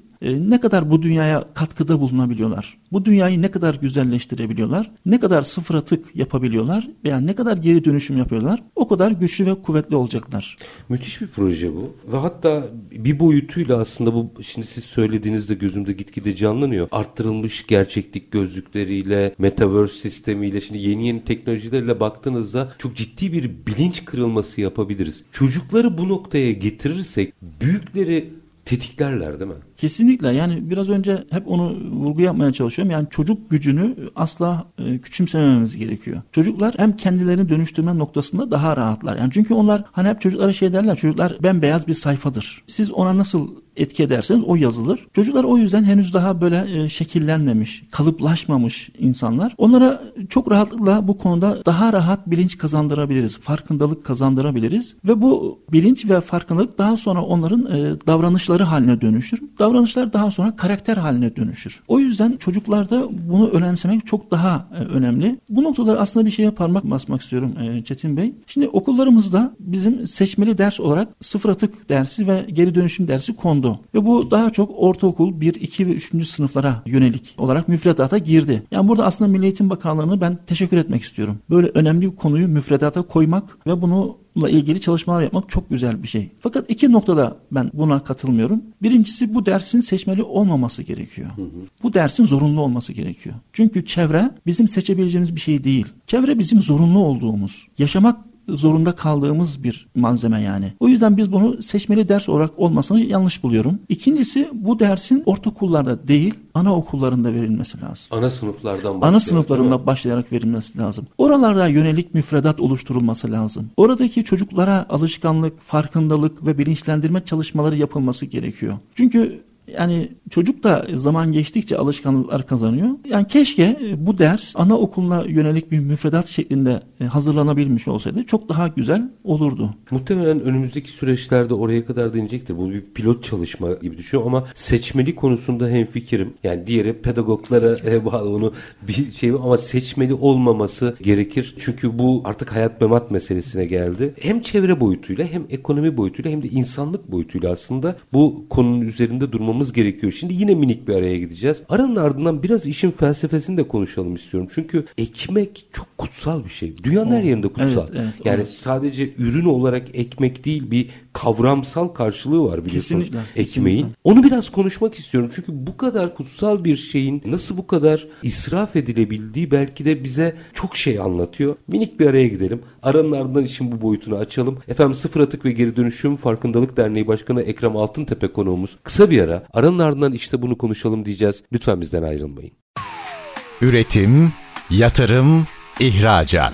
Speaker 2: e, ne kadar bu dünyaya katkıda bulunabiliyorlar? Bu dünyayı ne kadar güzelleştirebiliyorlar? Ne kadar sıfır atık yapabiliyorlar? Veya ne kadar geri dönüşüm yapıyorlar? O kadar güçlü ve kuvvetli olacaklar.
Speaker 1: Müthiş bir proje bu. Ve hatta bir boyutuyla aslında bu şimdi siz söylediğinizde gözümde gitgide canlanıyor. Arttırılmış gerçeklik gözlükleriyle, metaverse sistemiyle, şimdi yeni yeni teknolojilerle baktığınızda çok ciddi bir bilinç kırılması yapabiliriz. Çocukları bu noktaya getirirsek büyükleri tetiklerler değil mi?
Speaker 2: Kesinlikle yani biraz önce hep onu vurgu yapmaya çalışıyorum. Yani çocuk gücünü asla e, küçümsemememiz gerekiyor. Çocuklar hem kendilerini dönüştürme noktasında daha rahatlar. Yani çünkü onlar hani hep çocuklara şey derler çocuklar bembeyaz bir sayfadır. Siz ona nasıl etki ederseniz o yazılır. Çocuklar o yüzden henüz daha böyle e, şekillenmemiş, kalıplaşmamış insanlar. Onlara çok rahatlıkla bu konuda daha rahat bilinç kazandırabiliriz. Farkındalık kazandırabiliriz ve bu bilinç ve farkındalık daha sonra onların e, davranışları haline dönüşür. Davranışlar daha sonra karakter haline dönüşür. O yüzden çocuklarda bunu önemsemek çok daha e, önemli. Bu noktada aslında bir şeye parmak basmak istiyorum e, Çetin Bey. Şimdi okullarımızda bizim seçmeli ders olarak sıfır atık dersi ve geri dönüşüm dersi kondu. Ve bu daha çok ortaokul 1, 2 ve 3. sınıflara yönelik olarak müfredata girdi. Yani burada aslında Milli Eğitim Bakanlığı'nı ben teşekkür etmek istiyorum. Böyle önemli bir konuyu müfredata koymak ve bunu ilgili çalışmalar yapmak çok güzel bir şey. Fakat iki noktada ben buna katılmıyorum. Birincisi bu dersin seçmeli olmaması gerekiyor. Hı hı. Bu dersin zorunlu olması gerekiyor. Çünkü çevre bizim seçebileceğimiz bir şey değil. Çevre bizim zorunlu olduğumuz, yaşamak zorunda kaldığımız bir malzeme yani. O yüzden biz bunu seçmeli ders olarak olmasını yanlış buluyorum. İkincisi bu dersin ortaokullarda değil anaokullarında verilmesi lazım.
Speaker 1: Ana sınıflardan
Speaker 2: Ana sınıflarında başlayarak verilmesi lazım. Oralarda yönelik müfredat oluşturulması lazım. Oradaki çocuklara alışkanlık, farkındalık ve bilinçlendirme çalışmaları yapılması gerekiyor. Çünkü yani çocuk da zaman geçtikçe alışkanlıklar kazanıyor. Yani keşke e, bu ders anaokuluna yönelik bir müfredat şeklinde e, hazırlanabilmiş olsaydı çok daha güzel olurdu.
Speaker 1: Muhtemelen önümüzdeki süreçlerde oraya kadar deneyecektir. Bu bir pilot çalışma gibi düşünüyorum ama seçmeli konusunda hem fikrim. Yani diğeri pedagoglara e, bağlı onu bir şey ama seçmeli olmaması gerekir. Çünkü bu artık hayat memat meselesine geldi. Hem çevre boyutuyla hem ekonomi boyutuyla hem de insanlık boyutuyla aslında bu konunun üzerinde durmamız konuşmamız gerekiyor. Şimdi yine minik bir araya gideceğiz. Aranın ardından biraz işin felsefesini de konuşalım istiyorum. Çünkü ekmek çok kutsal bir şey. Dünyanın oh, her yerinde kutsal. Evet, evet, yani evet. sadece ürün olarak ekmek değil bir kavramsal karşılığı var biliyorsunuz kesinlikle, ekmeğin. Kesinlikle. Onu biraz konuşmak istiyorum. Çünkü bu kadar kutsal bir şeyin nasıl bu kadar israf edilebildiği belki de bize çok şey anlatıyor. Minik bir araya gidelim. Aranın ardından işin bu boyutunu açalım. Efendim Sıfır Atık ve Geri Dönüşüm Farkındalık Derneği Başkanı Ekrem Altıntepe konuğumuz. Kısa bir ara. Aranın ardından işte bunu konuşalım diyeceğiz. Lütfen bizden ayrılmayın.
Speaker 3: Üretim, yatırım, ihracat.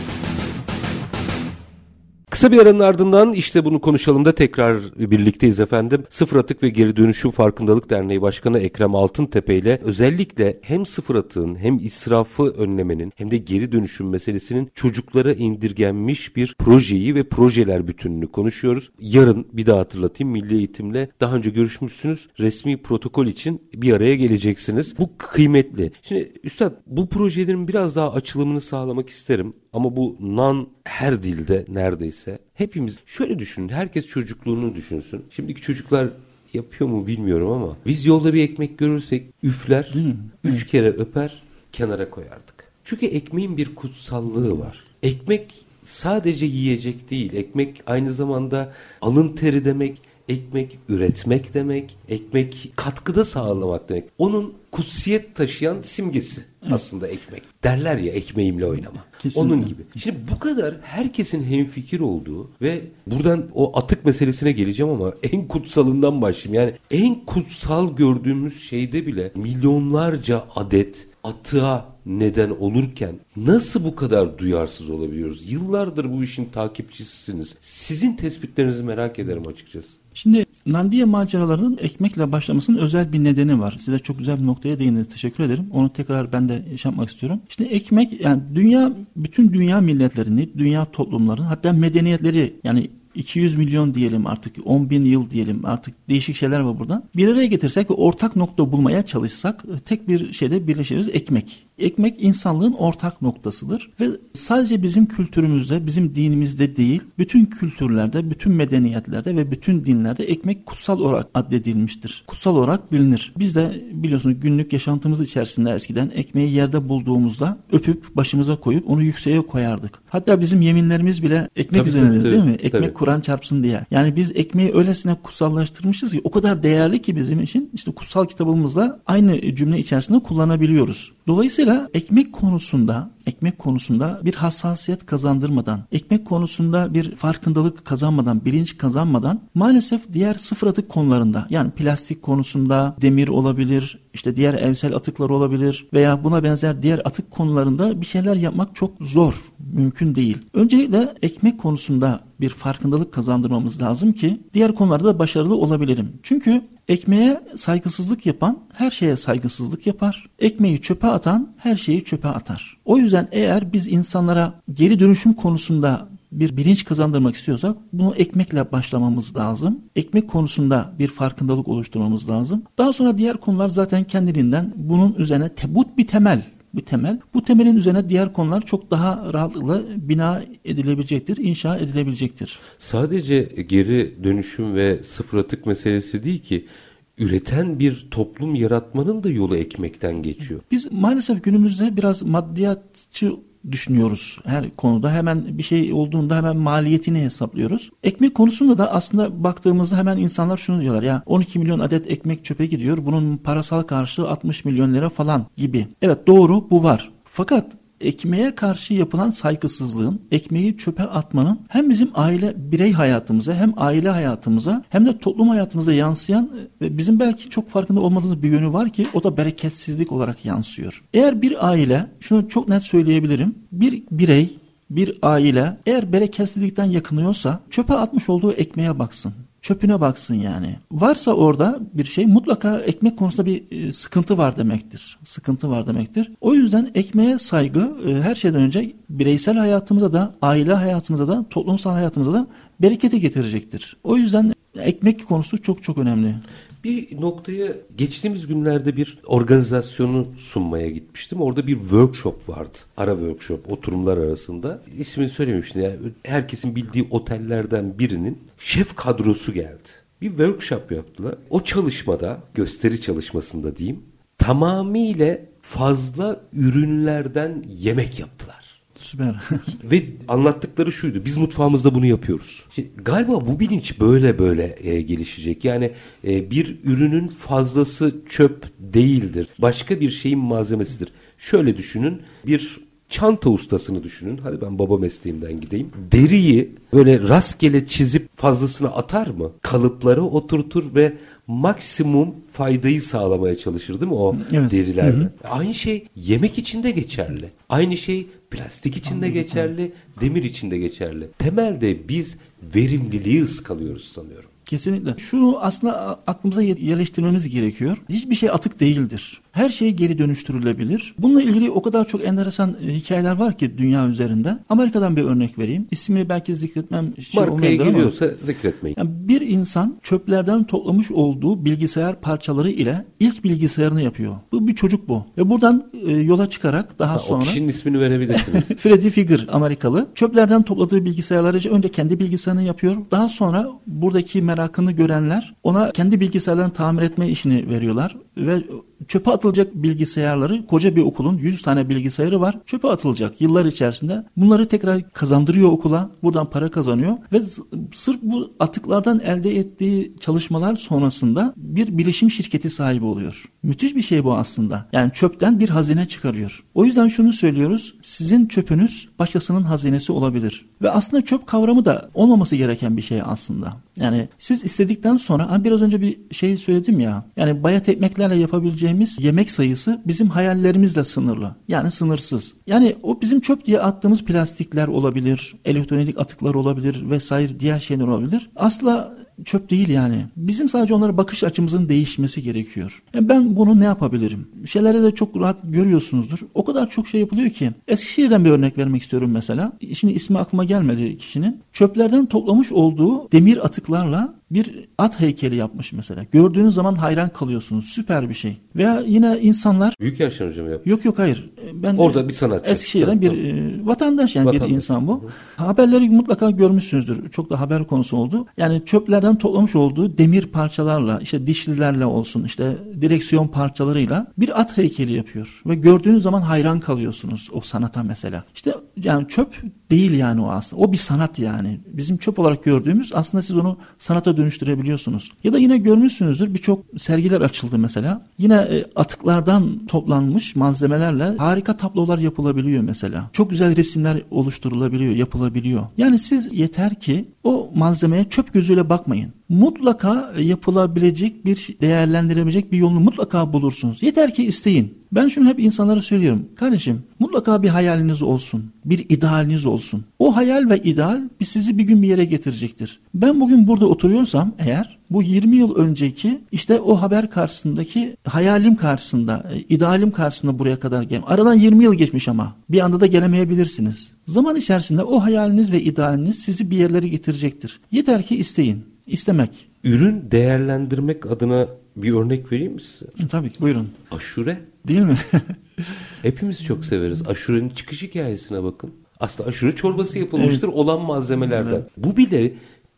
Speaker 1: Kısa bir aranın ardından işte bunu konuşalım da tekrar birlikteyiz efendim. Sıfır Atık ve Geri Dönüşüm Farkındalık Derneği Başkanı Ekrem Altıntepe ile özellikle hem sıfır atığın hem israfı önlemenin hem de geri dönüşüm meselesinin çocuklara indirgenmiş bir projeyi ve projeler bütününü konuşuyoruz. Yarın bir daha hatırlatayım Milli Eğitim'le daha önce görüşmüşsünüz. Resmi protokol için bir araya geleceksiniz. Bu kıymetli. Şimdi Üstad bu projelerin biraz daha açılımını sağlamak isterim. Ama bu nan her dilde neredeyse. Hepimiz şöyle düşünün. Herkes çocukluğunu düşünsün. Şimdiki çocuklar yapıyor mu bilmiyorum ama biz yolda bir ekmek görürsek üfler, üç kere öper, kenara koyardık. Çünkü ekmeğin bir kutsallığı var. Ekmek sadece yiyecek değil. Ekmek aynı zamanda alın teri demek, ekmek üretmek demek, ekmek katkıda sağlamak demek. Onun kutsiyet taşıyan simgesi aslında ekmek. Derler ya ekmeğimle oynama. Kesinlikle. Onun gibi. Şimdi bu kadar herkesin hemfikir olduğu ve buradan o atık meselesine geleceğim ama en kutsalından başlayayım. Yani en kutsal gördüğümüz şeyde bile milyonlarca adet atığa neden olurken nasıl bu kadar duyarsız olabiliyoruz? Yıllardır bu işin takipçisisiniz. Sizin tespitlerinizi merak ederim açıkçası.
Speaker 2: Şimdi Nandiye maceralarının ekmekle başlamasının özel bir nedeni var. Size çok güzel bir noktaya değindiniz. Teşekkür ederim. Onu tekrar ben de yaşamak istiyorum. Şimdi ekmek yani dünya bütün dünya milletlerini, dünya toplumlarını hatta medeniyetleri yani 200 milyon diyelim artık 10 bin yıl diyelim artık değişik şeyler var burada. Bir araya getirsek ve ortak nokta bulmaya çalışsak tek bir şeyde birleşiriz ekmek. Ekmek insanlığın ortak noktasıdır ve sadece bizim kültürümüzde, bizim dinimizde değil, bütün kültürlerde, bütün medeniyetlerde ve bütün dinlerde ekmek kutsal olarak addedilmiştir. Kutsal olarak bilinir. Biz de biliyorsunuz günlük yaşantımız içerisinde eskiden ekmeği yerde bulduğumuzda öpüp başımıza koyup onu yükseğe koyardık. Hatta bizim yeminlerimiz bile ekmek üzerinedir değil mi? Ekmek tabii Kur'an çarpsın diye. Yani biz ekmeği öylesine kutsallaştırmışız ki o kadar değerli ki bizim için işte kutsal kitabımızda aynı cümle içerisinde kullanabiliyoruz. Dolayısıyla ekmek konusunda ekmek konusunda bir hassasiyet kazandırmadan, ekmek konusunda bir farkındalık kazanmadan, bilinç kazanmadan maalesef diğer sıfır atık konularında yani plastik konusunda demir olabilir, işte diğer evsel atıklar olabilir veya buna benzer diğer atık konularında bir şeyler yapmak çok zor, mümkün değil. Öncelikle ekmek konusunda bir farkındalık kazandırmamız lazım ki diğer konularda başarılı olabilirim. Çünkü ekmeğe saygısızlık yapan her şeye saygısızlık yapar. Ekmeği çöpe atan her şeyi çöpe atar. O yüzden eğer biz insanlara geri dönüşüm konusunda bir bilinç kazandırmak istiyorsak bunu ekmekle başlamamız lazım. Ekmek konusunda bir farkındalık oluşturmamız lazım. Daha sonra diğer konular zaten kendiliğinden bunun üzerine tebut bir temel bir temel. Bu temelin üzerine diğer konular çok daha rahatlıkla bina edilebilecektir, inşa edilebilecektir.
Speaker 1: Sadece geri dönüşüm ve sıfır atık meselesi değil ki üreten bir toplum yaratmanın da yolu ekmekten geçiyor.
Speaker 2: Biz maalesef günümüzde biraz maddiyatçı düşünüyoruz her konuda. Hemen bir şey olduğunda hemen maliyetini hesaplıyoruz. Ekmek konusunda da aslında baktığımızda hemen insanlar şunu diyorlar ya 12 milyon adet ekmek çöpe gidiyor. Bunun parasal karşılığı 60 milyon lira falan gibi. Evet doğru bu var. Fakat ekmeğe karşı yapılan saygısızlığın, ekmeği çöpe atmanın hem bizim aile birey hayatımıza hem aile hayatımıza hem de toplum hayatımıza yansıyan ve bizim belki çok farkında olmadığımız bir yönü var ki o da bereketsizlik olarak yansıyor. Eğer bir aile, şunu çok net söyleyebilirim, bir birey bir aile eğer bereketsizlikten yakınıyorsa çöpe atmış olduğu ekmeğe baksın çöpüne baksın yani. Varsa orada bir şey mutlaka ekmek konusunda bir e, sıkıntı var demektir. Sıkıntı var demektir. O yüzden ekmeğe saygı e, her şeyden önce bireysel hayatımıza da, aile hayatımıza da, toplumsal hayatımıza da bereketi getirecektir. O yüzden ekmek konusu çok çok önemli.
Speaker 1: Bir noktaya geçtiğimiz günlerde bir organizasyonu sunmaya gitmiştim. Orada bir workshop vardı. Ara workshop oturumlar arasında. İsmini söylememiştim. Yani herkesin bildiği otellerden birinin şef kadrosu geldi. Bir workshop yaptılar. O çalışmada, gösteri çalışmasında diyeyim, tamamıyla fazla ürünlerden yemek yaptılar.
Speaker 2: Süper.
Speaker 1: Ve anlattıkları şuydu. Biz mutfağımızda bunu yapıyoruz. İşte galiba bu bilinç böyle böyle e, gelişecek. Yani e, bir ürünün fazlası çöp değildir. Başka bir şeyin malzemesidir. Şöyle düşünün. Bir çanta ustasını düşünün. Hadi ben baba mesleğimden gideyim. Deriyi böyle rastgele çizip fazlasını atar mı? Kalıpları oturtur ve maksimum faydayı sağlamaya çalışır değil mi o evet. derilerden? Hı hı. Aynı şey yemek için de geçerli. Aynı şey plastik için de geçerli, demir için de geçerli. Temelde biz verimliliği ıskalıyoruz sanıyorum.
Speaker 2: Kesinlikle. Şunu aslında aklımıza yerleştirmemiz gerekiyor. Hiçbir şey atık değildir. Her şey geri dönüştürülebilir. Bununla ilgili o kadar çok enteresan e, hikayeler var ki dünya üzerinde. Amerika'dan bir örnek vereyim. İsmini belki zikretmem
Speaker 1: şey Markaya giriyorsa ama, zikretmeyin.
Speaker 2: Yani bir insan çöplerden toplamış olduğu bilgisayar parçaları ile ilk bilgisayarını yapıyor. Bu bir çocuk bu. Ve buradan e, yola çıkarak daha ha, sonra... O
Speaker 1: kişinin ismini verebilirsiniz.
Speaker 2: Freddy Figure Amerikalı. Çöplerden topladığı bilgisayarları önce kendi bilgisayarını yapıyor. Daha sonra buradaki merakını görenler ona kendi bilgisayarlarını tamir etme işini veriyorlar. Ve çöpe atılacak bilgisayarları koca bir okulun 100 tane bilgisayarı var. Çöpe atılacak yıllar içerisinde. Bunları tekrar kazandırıyor okula. Buradan para kazanıyor ve sırf bu atıklardan elde ettiği çalışmalar sonrasında bir bilişim şirketi sahibi oluyor. Müthiş bir şey bu aslında. Yani çöpten bir hazine çıkarıyor. O yüzden şunu söylüyoruz. Sizin çöpünüz başkasının hazinesi olabilir. Ve aslında çöp kavramı da olmaması gereken bir şey aslında. Yani siz istedikten sonra biraz önce bir şey söyledim ya. Yani bayat ekmeklerle yapabileceğimiz yemek sayısı bizim hayallerimizle sınırlı. Yani sınırsız. Yani o bizim çöp diye attığımız plastikler olabilir, elektronik atıklar olabilir vesaire diğer şeyler olabilir. Asla çöp değil yani. Bizim sadece onlara bakış açımızın değişmesi gerekiyor. Yani ben bunu ne yapabilirim? Şeylerde de çok rahat görüyorsunuzdur. O kadar çok şey yapılıyor ki. Eskişehir'den bir örnek vermek istiyorum mesela. Şimdi ismi aklıma gelmedi kişinin. Çöplerden toplamış olduğu demir atıklarla bir at heykeli yapmış mesela. Gördüğünüz zaman hayran kalıyorsunuz. Süper bir şey. Veya yine insanlar...
Speaker 1: Büyük Yaşar Hocam yapmış.
Speaker 2: Yok yok hayır.
Speaker 1: Ben Orada bir sanatçı.
Speaker 2: Eskişehir'den bir e, vatandaş yani vatandaş. bir insan bu. Hı. Haberleri mutlaka görmüşsünüzdür. Çok da haber konusu oldu. Yani çöplerden toplamış olduğu demir parçalarla işte dişlilerle olsun işte direksiyon parçalarıyla bir at heykeli yapıyor. Ve gördüğünüz zaman hayran kalıyorsunuz o sanata mesela. İşte yani çöp değil yani o aslında. O bir sanat yani. Bizim çöp olarak gördüğümüz aslında siz onu sanata dönüştürebiliyorsunuz. Ya da yine görmüşsünüzdür birçok sergiler açıldı mesela. Yine e, atıklardan toplanmış malzemelerle harika tablolar yapılabiliyor mesela. Çok güzel resimler oluşturulabiliyor, yapılabiliyor. Yani siz yeter ki o malzemeye çöp gözüyle bakmayın mutlaka yapılabilecek bir değerlendirebilecek bir yolunu mutlaka bulursunuz. Yeter ki isteyin. Ben şunu hep insanlara söylüyorum. Kardeşim mutlaka bir hayaliniz olsun. Bir idealiniz olsun. O hayal ve ideal sizi bir gün bir yere getirecektir. Ben bugün burada oturuyorsam eğer bu 20 yıl önceki işte o haber karşısındaki hayalim karşısında, e, idealim karşısında buraya kadar gel. Aradan 20 yıl geçmiş ama bir anda da gelemeyebilirsiniz. Zaman içerisinde o hayaliniz ve idealiniz sizi bir yerlere getirecektir. Yeter ki isteyin istemek.
Speaker 1: Ürün değerlendirmek adına bir örnek vereyim mi size?
Speaker 2: E, tabii ki buyurun.
Speaker 1: Aşure.
Speaker 2: Değil mi?
Speaker 1: Hepimiz çok severiz. Aşurenin çıkış hikayesine bakın. Aslında aşure çorbası yapılmıştır evet. olan malzemelerden. Evet. Bu bile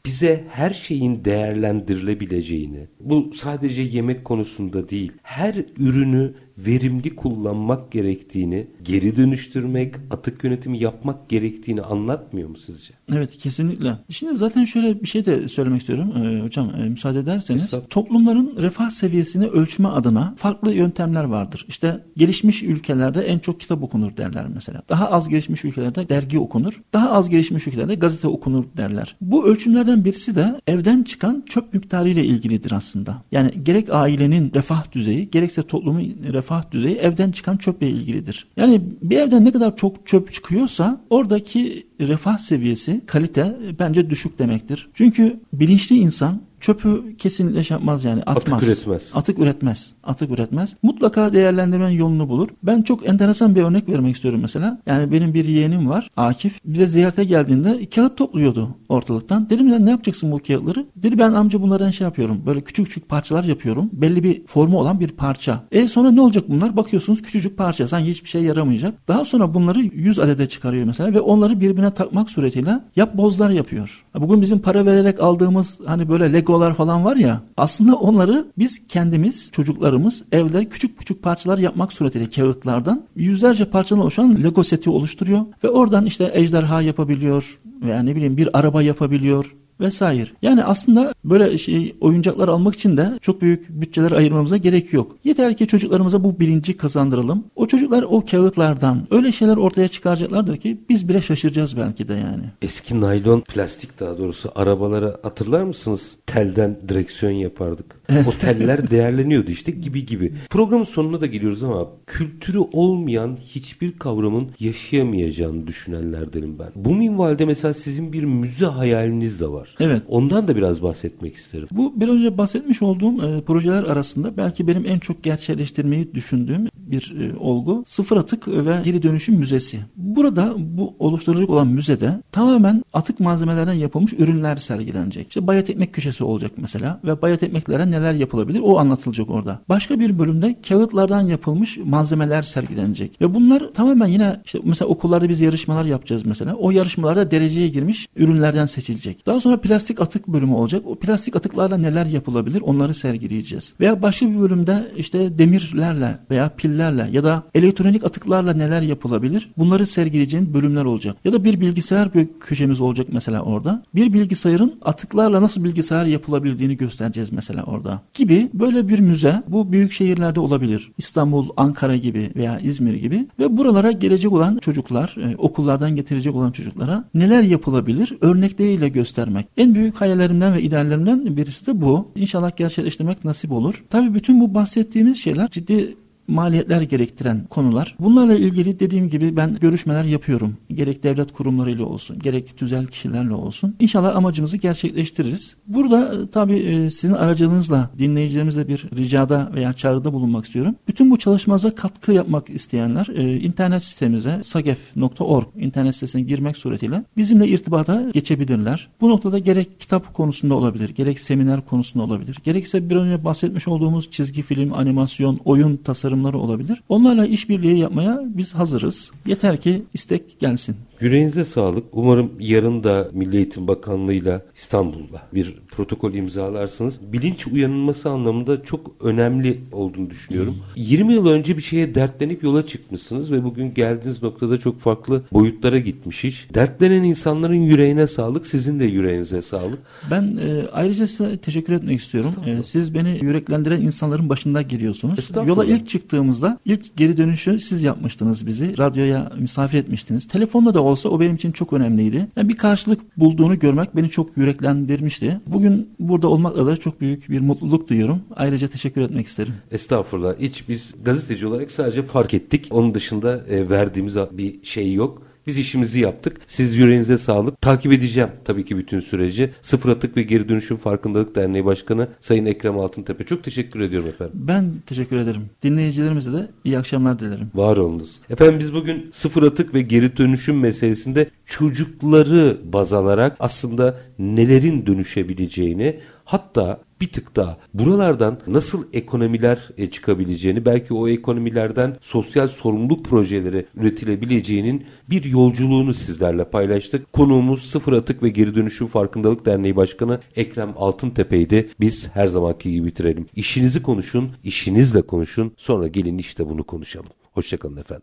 Speaker 1: bize her şeyin değerlendirilebileceğini, bu sadece yemek konusunda değil, her ürünü verimli kullanmak gerektiğini, geri dönüştürmek, atık yönetimi yapmak gerektiğini anlatmıyor mu sizce?
Speaker 2: Evet kesinlikle. Şimdi zaten şöyle bir şey de söylemek istiyorum ee, hocam e, müsaade ederseniz. Estağfurullah. Toplumların refah seviyesini ölçme adına farklı yöntemler vardır. İşte gelişmiş ülkelerde en çok kitap okunur derler mesela. Daha az gelişmiş ülkelerde dergi okunur. Daha az gelişmiş ülkelerde gazete okunur derler. Bu ölçümlerden birisi de evden çıkan çöp miktarı ile ilgilidir aslında. Yani gerek ailenin refah düzeyi gerekse toplumun refah refah düzeyi evden çıkan çöple ilgilidir. Yani bir evden ne kadar çok çöp çıkıyorsa oradaki refah seviyesi, kalite bence düşük demektir. Çünkü bilinçli insan çöpü kesinlikle şey yapmaz yani atmaz.
Speaker 1: Atık üretmez.
Speaker 2: Atık üretmez. Atık üretmez. Mutlaka değerlendirmenin yolunu bulur. Ben çok enteresan bir örnek vermek istiyorum mesela. Yani benim bir yeğenim var Akif. Bize ziyarete geldiğinde kağıt topluyordu ortalıktan. Dedim ya ne yapacaksın bu kağıtları? Dedi ben amca bunlardan şey yapıyorum. Böyle küçük küçük parçalar yapıyorum. Belli bir formu olan bir parça. E sonra ne olacak bunlar? Bakıyorsunuz küçücük parça. Sanki hiçbir şey yaramayacak. Daha sonra bunları 100 adede çıkarıyor mesela ve onları birbirine takmak suretiyle yap bozlar yapıyor. Bugün bizim para vererek aldığımız hani böyle legolar falan var ya aslında onları biz kendimiz çocuklarımız evde küçük küçük parçalar yapmak suretiyle kağıtlardan yüzlerce parçadan oluşan lego seti oluşturuyor ve oradan işte ejderha yapabiliyor veya ne bileyim bir araba yapabiliyor vesaire. Yani aslında böyle şey oyuncaklar almak için de çok büyük bütçeler ayırmamıza gerek yok. Yeter ki çocuklarımıza bu bilinci kazandıralım. O çocuklar o kağıtlardan öyle şeyler ortaya çıkaracaklardır ki biz bile şaşıracağız belki de yani.
Speaker 1: Eski naylon plastik daha doğrusu arabalara hatırlar mısınız? Telden direksiyon yapardık. o teller değerleniyordu işte gibi gibi. Programın sonuna da geliyoruz ama kültürü olmayan hiçbir kavramın yaşayamayacağını düşünenlerdenim ben. Bu minvalde mesela sizin bir müze hayaliniz de var.
Speaker 2: Evet.
Speaker 1: Ondan da biraz bahsetmek isterim.
Speaker 2: Bu biraz önce bahsetmiş olduğum e, projeler arasında belki benim en çok gerçekleştirmeyi düşündüğüm bir e, olgu sıfır atık ve geri dönüşüm müzesi. Burada bu oluşturulacak olan müzede tamamen atık malzemelerden yapılmış ürünler sergilenecek. İşte bayat ekmek köşesi olacak mesela ve bayat ekmeklere neler yapılabilir o anlatılacak orada. Başka bir bölümde kağıtlardan yapılmış malzemeler sergilenecek ve bunlar tamamen yine işte mesela okullarda biz yarışmalar yapacağız mesela. O yarışmalarda dereceye girmiş ürünlerden seçilecek. Daha sonra plastik atık bölümü olacak. O plastik atıklarla neler yapılabilir onları sergileyeceğiz. Veya başka bir bölümde işte demirlerle veya pillerle ya da elektronik atıklarla neler yapılabilir bunları sergileyeceğim bölümler olacak. Ya da bir bilgisayar bir köşemiz olacak mesela orada. Bir bilgisayarın atıklarla nasıl bilgisayar yapılabildiğini göstereceğiz mesela orada. Gibi böyle bir müze bu büyük şehirlerde olabilir. İstanbul, Ankara gibi veya İzmir gibi ve buralara gelecek olan çocuklar, e, okullardan getirecek olan çocuklara neler yapılabilir örnekleriyle göstermek. En büyük hayallerimden ve ideallerimden birisi de bu. İnşallah gerçekleştirmek nasip olur. Tabii bütün bu bahsettiğimiz şeyler ciddi maliyetler gerektiren konular. Bunlarla ilgili dediğim gibi ben görüşmeler yapıyorum. Gerek devlet kurumlarıyla olsun, gerek tüzel kişilerle olsun. İnşallah amacımızı gerçekleştiririz. Burada e, tabii e, sizin aracılığınızla dinleyicilerimizle bir ricada veya çağrıda bulunmak istiyorum. Bütün bu çalışmamıza katkı yapmak isteyenler e, internet sitemize sagef.org internet sitesine girmek suretiyle bizimle irtibata geçebilirler. Bu noktada gerek kitap konusunda olabilir, gerek seminer konusunda olabilir, gerekse bir önce bahsetmiş olduğumuz çizgi film, animasyon, oyun tasarım yatırımları olabilir. Onlarla işbirliği yapmaya biz hazırız. Yeter ki istek gelsin.
Speaker 1: Yüreğinize sağlık. Umarım yarın da Milli Eğitim Bakanlığı'yla İstanbul'da bir protokol imzalarsınız. Bilinç uyanılması anlamında çok önemli olduğunu düşünüyorum. 20 yıl önce bir şeye dertlenip yola çıkmışsınız ve bugün geldiğiniz noktada çok farklı boyutlara gitmiş iş. Dertlenen insanların yüreğine sağlık, sizin de yüreğinize sağlık.
Speaker 2: Ben e, ayrıca size teşekkür etmek istiyorum. E, siz beni yüreklendiren insanların başında giriyorsunuz. Yola ilk çıktığımızda ilk geri dönüşü siz yapmıştınız bizi. Radyoya misafir etmiştiniz. Telefonla da olsa o benim için çok önemliydi. Yani bir karşılık bulduğunu görmek beni çok yüreklendirmişti. Bugün burada olmakla da çok büyük bir mutluluk duyuyorum. Ayrıca teşekkür etmek isterim.
Speaker 1: Estağfurullah. Hiç biz gazeteci olarak sadece fark ettik. Onun dışında e, verdiğimiz bir şey yok. Biz işimizi yaptık. Siz yüreğinize sağlık. Takip edeceğim tabii ki bütün süreci. Sıfır Atık ve Geri Dönüşüm Farkındalık Derneği Başkanı Sayın Ekrem Altıntepe. Çok teşekkür ediyorum efendim.
Speaker 2: Ben teşekkür ederim. Dinleyicilerimize de iyi akşamlar dilerim.
Speaker 1: Var olunuz. Efendim biz bugün sıfır atık ve geri dönüşüm meselesinde çocukları baz alarak aslında nelerin dönüşebileceğini hatta bir tık daha buralardan nasıl ekonomiler e, çıkabileceğini belki o ekonomilerden sosyal sorumluluk projeleri üretilebileceğinin bir yolculuğunu sizlerle paylaştık. Konuğumuz Sıfır Atık ve Geri Dönüşüm Farkındalık Derneği Başkanı Ekrem Altıntepe'ydi. Biz her zamanki gibi bitirelim. İşinizi konuşun, işinizle konuşun sonra gelin işte bunu konuşalım. Hoşçakalın efendim.